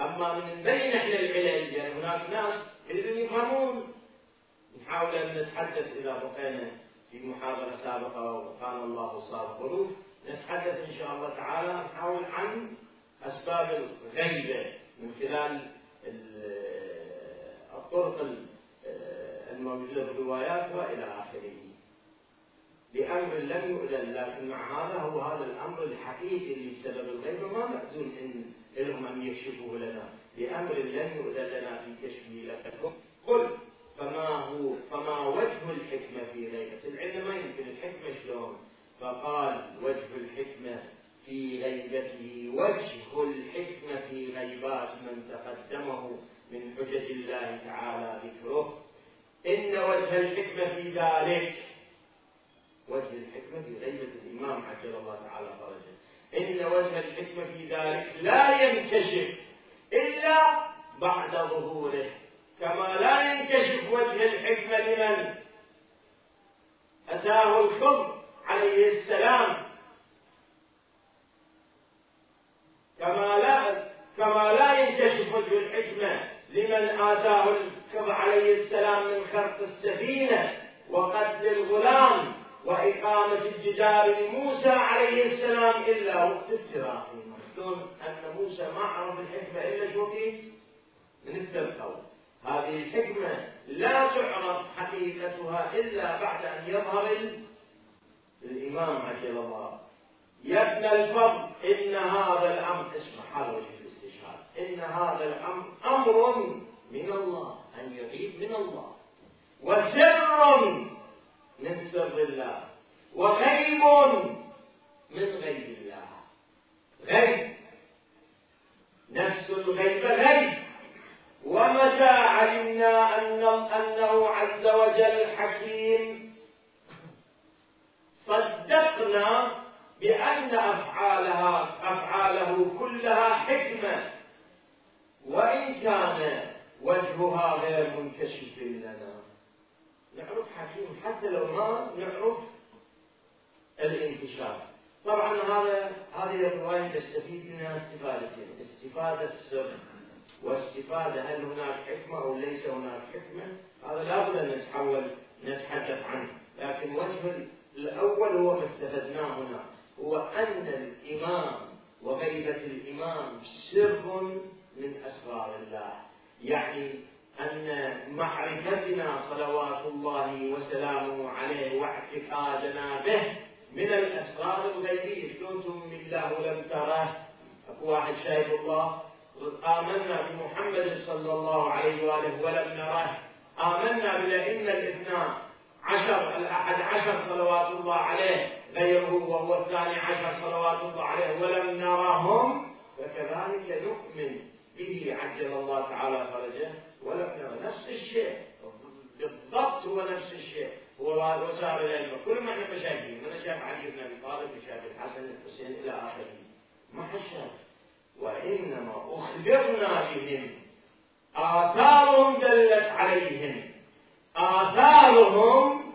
أما من بين إحنا العلل يعني هناك ناس يريدون يفهمون. نحاول أن نتحدث إذا بقينا في محاضرة سابقة وكان الله صار ظروف نتحدث إن شاء الله تعالى نحاول عن أسباب الغيبة من خلال الطرق الموجودة في الروايات وإلى آخره. بأمر لم يؤذن لكن مع هذا هو هذا الأمر الحقيقي اللي سبب الغيبة ما مأذون إن لهم أن يكشفوه لنا. بأمر لم يؤذن لنا في كشفه لكم قل فما هو فما وجه الحكمة في غيبة العلم؟ ما يمكن الحكمة شلون؟ فقال وجه الحكمة في غيبته وجه الحكمة في غيبات من تقدمه من حجج الله تعالى ذكره. إن وجه الحكمة في ذلك وجه الحكمة في غيبة الإمام عجل الله تعالى فرجه. إن وجه الحكمة في ذلك لا ينكشف إلا بعد ظهوره. كما لا ينكشف وجه الحكمة لمن؟ أتاه الخبر عليه السلام. كما لا كما لا ينكشف وجه الحكمة لمن آتاه الخضر عليه السلام من خرق السفينة وقتل الغلام وإقامة الجدار لموسى عليه السلام إلا وقت التراخي شلون أن موسى ما عرف الحكمة إلا شو من التلقوا هذه الحكمة لا تعرف حقيقتها إلا بعد أن يظهر الإمام عجل الله. يا ابن الفضل إن هذا الأمر اسمع هذا وجه الاستشهاد إن هذا الأمر أمر من الله أن يغيب من الله. وسر من سر الله وغيب من غيب الله. غيب. نفس الغيب غيب. ومتى علمنا أن أنه عز وجل حكيم. صدقنا بأن أفعالها أفعاله كلها حكمة. وإن كان وجهها غير منكشف لنا. نعرف حكيم. حتى لو ما نعرف الانكشاف. طبعا هذا هذه الرواية تستفيد منها استفادتين. استفادة السر واستفادة هل هناك حكمة أو ليس هناك حكمة. هذا لابد أن نتحول نتحدث عنه. لكن وجه الأول هو ما استفدناه هنا هو أن الإمام وغيبة الإمام سر من أسرار الله. يعني أن معرفتنا صلوات الله وسلامه عليه واعتقادنا به من الأسرار الغيبية. شلون تؤمن بالله ولم تره؟ أكو واحد شايف الله. آمنا بمحمد صلى الله عليه وآله ولم نره. آمنا بالأئمة الاثنان عشر الأحد عشر صلوات الله عليه. غيره وهو الثاني عشر صلوات الله عليه ولم نرهم فكذلك نؤمن به عجل الله تعالى فرجه ولم نرى نفس الشيء. بالضبط هو نفس الشيء. هو وسائر العلم. كل ما إحنا مشايخين من شاف علي بن أبي طالب شاف الحسن الحسين إلى آخره. ما حد وإنما أخبرنا بهم. آثارهم دلت عليهم. آثارهم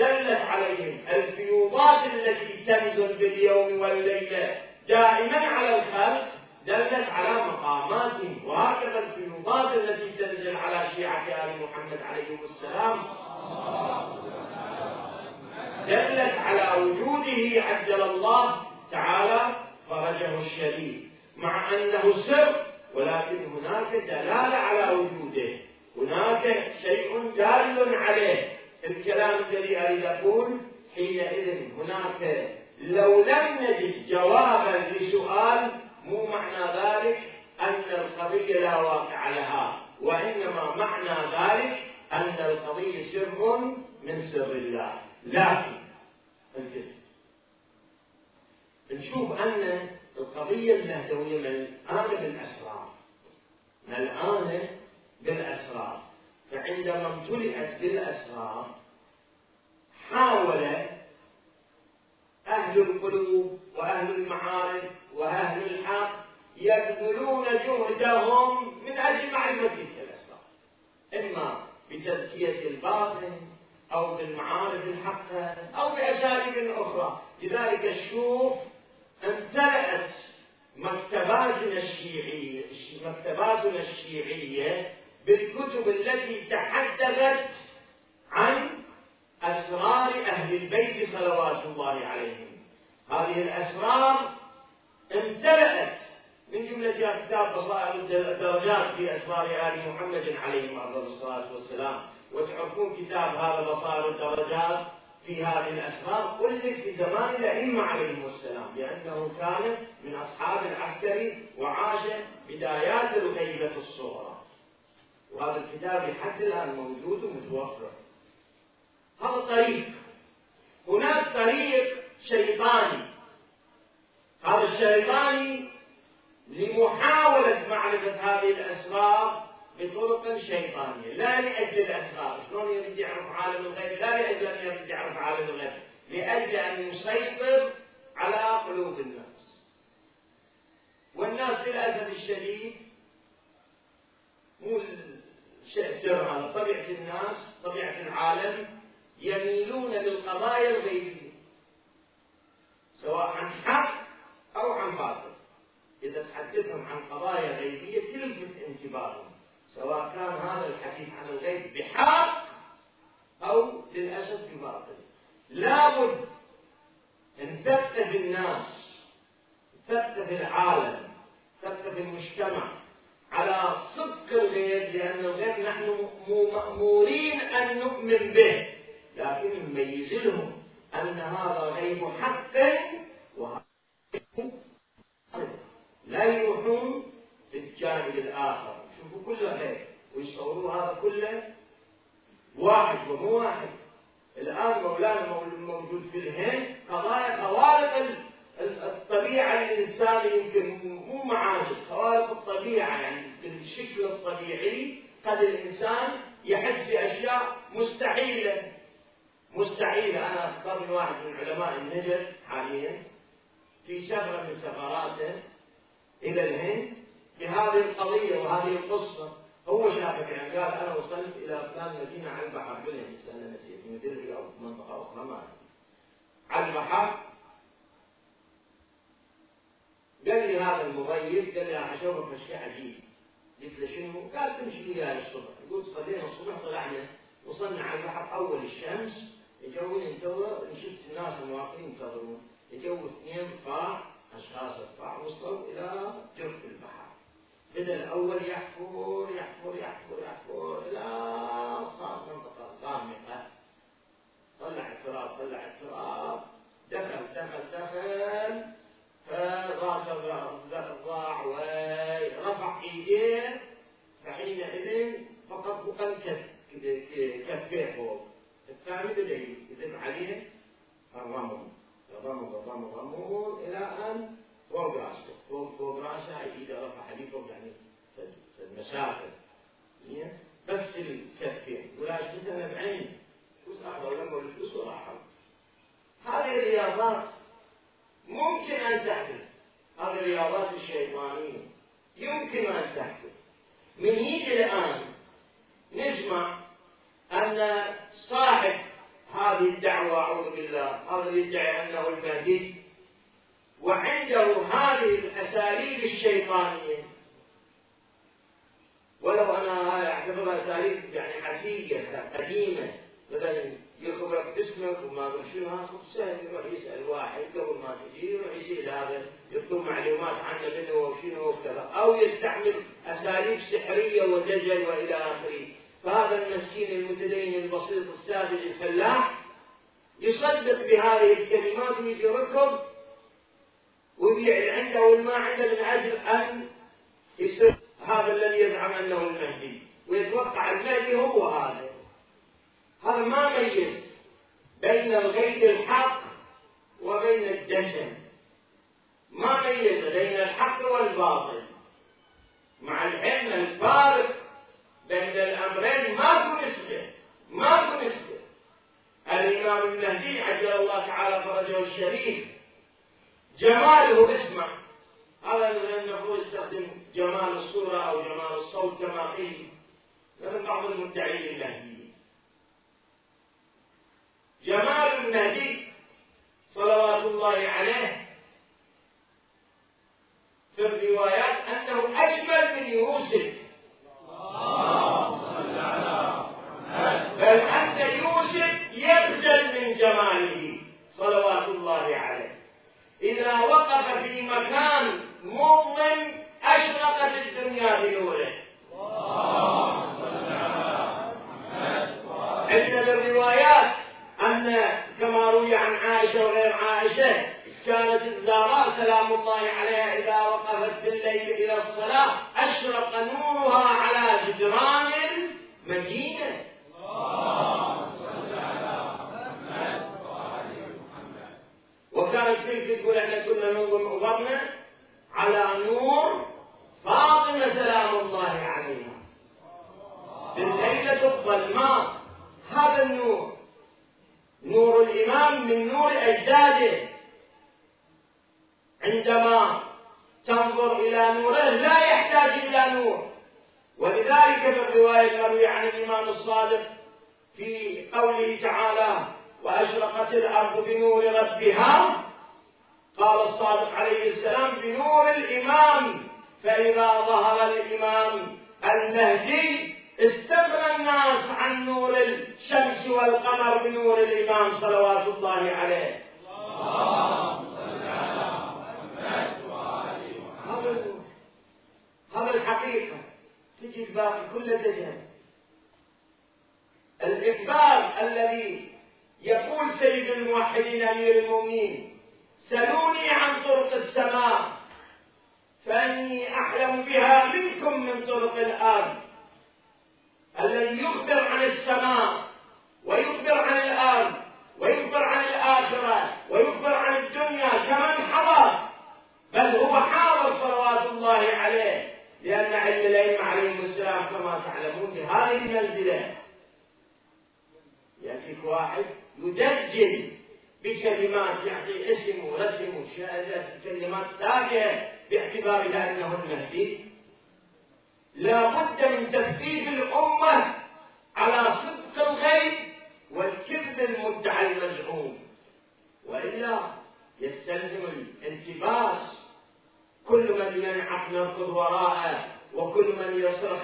دلت عليهم الفيوضات التي تنزل باليوم والليلة. دائما على الخلق دلت على مقاماتهم وهكذا الفيوضات التي تنزل على شيعة آل محمد عليهم السلام. دلت على وجوده عجل الله تعالى فرجه الشديد مع أنه سر ولكن هناك دلالة على وجوده. هناك شيء دال عليه. الكلام الذي أريد أقول حينئذ هناك لو لم نجد جوابا لسؤال مو معنى ذلك أن القضية لا واقع لها وإنما معنى ذلك أن القضية سر من سر الله. لكن نشوف أن القضية المهدوية ملآنة بالأسرار. ملآنة بالأسرار. فعندما امتلئت بالأسرار حاول أهل القلوب وأهل المعارف وأهل الحق يبذلون جهدهم من أجل معرفة تلك الأسرار. إما بتزكية الباطن أو بالمعارف الحقة أو بأساليب أخرى. لذلك الشوف امتلأت مكتباتنا الشيعية مكتباتنا الشيعية بالكتب التي تحدثت عن أسرار أهل البيت صلوات الله عليهم. هذه الأسرار امتلأت من جملة كتاب بصائر الدرجات في أسرار آل محمد عليهم أفضل الصلاة والسلام. وتعرفون كتاب هذا بصائر الدرجات في هذه الأسرار ألف في زمان الأئمة عليهم السلام لأنه كان من أصحاب العسكري وعاش بدايات الغيبة الصغرى. وهذا الكتاب لحد الآن موجود ومتوفر. هذا طريق هناك طريق شيطاني. هذا الشيطاني لمحاولة معرفة هذه الأسرار بطرق شيطانية. لا لأجل الأسرار شلون يريد يعرف عالم الغيب؟ لا لأجل أن يريد يعرف عالم الغيب. لأجل أن يسيطر على قلوب الناس. والناس للأسف الشديد مو على طبيعة الناس طبيعة العالم يميلون للقضايا الغيبية سواء عن حق أو عن باطل. إذا تحدثهم عن قضايا غيبية تلفت انتباههم سواء كان هذا الحديث عن الغيب بحق أو للأسف بباطل. لابد أن تثقف الناس تثقف العالم تثقف المجتمع على صدق الغيب لأن الغيب نحن مأمورين أن نؤمن به. لكن نميز لهم أن هذا غيب حق وهذا لا يروحون في الجانب الآخر. يشوفوا كله غيب ويصوروا هذا كله واحد ومو واحد. الآن مولانا موجود في الهند قضايا خوارق الطبيعة الإنساني يمكن مو معاجز خوارق الطبيعة يعني بالشكل الطبيعي قد الإنسان يحس بأشياء مستحيلة. مستحيلة. أنا أذكرني واحد من علماء النجد حاليا في سفرة من سفراته إلى الهند في هذه القضية وهذه القصة. هو شافك يعني قال أنا وصلت إلى فلان مدينة على البحر. بالهند أنا نسيت مدري أو منطقة أخرى ما على البحر قال لي هذا المضيف قال لي راح أشوفك شيء عجيب. قلت له شنو؟ قال تمشي وياي الصبح. يقول صلينا الصبح طلعنا وصلنا على البحر أول الشمس. يجون ينتظر شفت الناس الواقفين ينتظرون. يجوا اثنين فاع أشخاص الفاع وصلوا إلى جرف البحر. بدا الأول يحفر يحفر يحفر يحفر إلى صار منطقة غامقة. طلع التراب طلع التراب. دخل دخل دخل. فراسه ضاع ورفع ايديه فحينئذ فقط بقى كفيه فوق الثاني بدا يذب عليه الرمل الرمل الرمل الرمل إلى ان فوق راسه فوق فوق راسه ايده رفع عليه فوق يعني المسافه بس الكفين ولا شفت أنا بعيني فلوس اخذ لما الفلوس وراحوا هذه الرياضات ممكن ان تحدث هذه الرياضات الشيطانيه يمكن ان تحدث من يجي الان نسمع أن صاحب هذه الدعوة أعوذ بالله هذا يدعي أنه المهدي وعنده هذه الأساليب الشيطانية. ولو أنا أعتبرها أساليب يعني حسية قديمة. مثلا يخبرك اسمك وما ادري شنو سهل يروح يسأل واحد قبل ما تجي يروح يسأل هذا يطلب معلومات عنه منه وشنو وكذا أو يستعمل أساليب سحرية ودجل وإلى آخره. فهذا المسكين المتدين البسيط الساذج الفلاح يصدق بهذه الكلمات ويجي ركب ويبيع عنده والما عنده من أجل أن يصير هذا الذي يزعم أنه المهدي. ويتوقع المهدي هو هذا. هذا ما ميز بين الغيب الحق وبين الدجل ما ميز بين الحق والباطل. مع العلم الفارق بين الأمرين ماكو نسبة ماكو نسبة. الإمام المهدي عجل الله تعالى فرجه الشريف جماله اسمع. هذا المفروض يستخدم جمال الصورة أو جمال الصوت كما قيل لأن بعض المدعين المهدي جمال المهدي صلوات الله عليه في الروايات انه اجمل من يوسف بل أن يوسف يخجل من جماله صلوات الله عليه إذا وقف في مكان مظلم أشرقت الدنيا بنوره عندنا الروايات أن كما روي عن عائشة كانت الزهراء سلام الله عليها إذا وقفت بالليل إلى الصلاة أشرق نورها على جدران المدينة. وكانت تلك تقول إحنا كنا نظرنا على نور فاطمة سلام الله عليها. في الليلة الظلماء هذا النور نور الامام من نور أجداده. عندما تنظر إلى نوره لا يحتاج إلى نور. ولذلك في الرواية المرويه عن الإمام الصادق في قوله تعالى وأشرقت الأرض بنور ربها. قال الصادق عليه السلام بنور الإمام. فإذا ظهر الإمام المهدي استغنى الناس عن نور الشمس والقمر بنور الإمام صلوات الله عليه. هذا الحقيقة تجي الباقي كله دجل. الإخبار الذي يقول سيد الموحدين أمير المؤمنين سلوني عن طرق السماء فإني أعلم بها منكم من طرق الأرض. الذي يخبر عن السماء ويخبر عن الأرض ويخبر عن الآخرة ويخبر عن الدنيا كمن حضر. بل هو حاضر صلوات الله عليه. لأن علم الأئمة عليهم السلام كما تعلمون بهذه المنزلة. ياتيك واحد يدجل بكلمات يعني اسم ورسم وشهادات كلمات تافهة باعتبارها أنه المهدي. لا بد من تثبيت الأمة على صدق الغيب والكذب المدعى المزعوم. وإلا يستلزم الالتباس كل من ينعق نركض وراءه وكل من يصرخ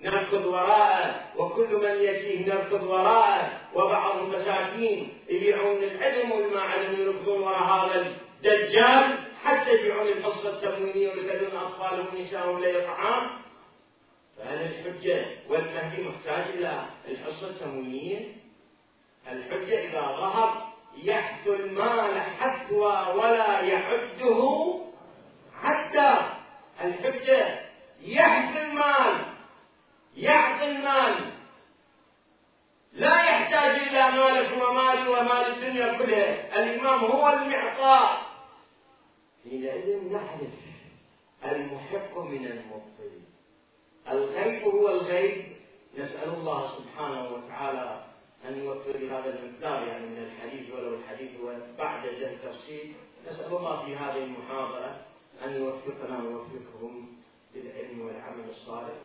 نركض وراءه وكل من يأتيه نركض وراءه. وبعض المساكين يبيعون العلم وما علم يركضون وراء هذا الدجال حتى يبيعون الحصة التموينية ويخلون أطفالهم ونساءهم لا طعام فهل الحجة والمهدي محتاج إلى الحصة التموينية؟ الحجة إذا ظهر يحث المال حثوى ولا يحده حتى. الحجة يحث المال يعطي المال. لا يحتاج إلى مالك ومالي ومال الدنيا كلها. الإمام هو المعطاء. حينئذ نعرف المحق من المبطل. الغيب هو الغيب. نسأل الله سبحانه وتعالى أن يوفر هذا المقدار يعني من الحديث ولو الحديث وبعد التفصيل نسأل الله في هذه المحاضرة أن يوفقنا ويوفقهم للعلم والعمل الصالح.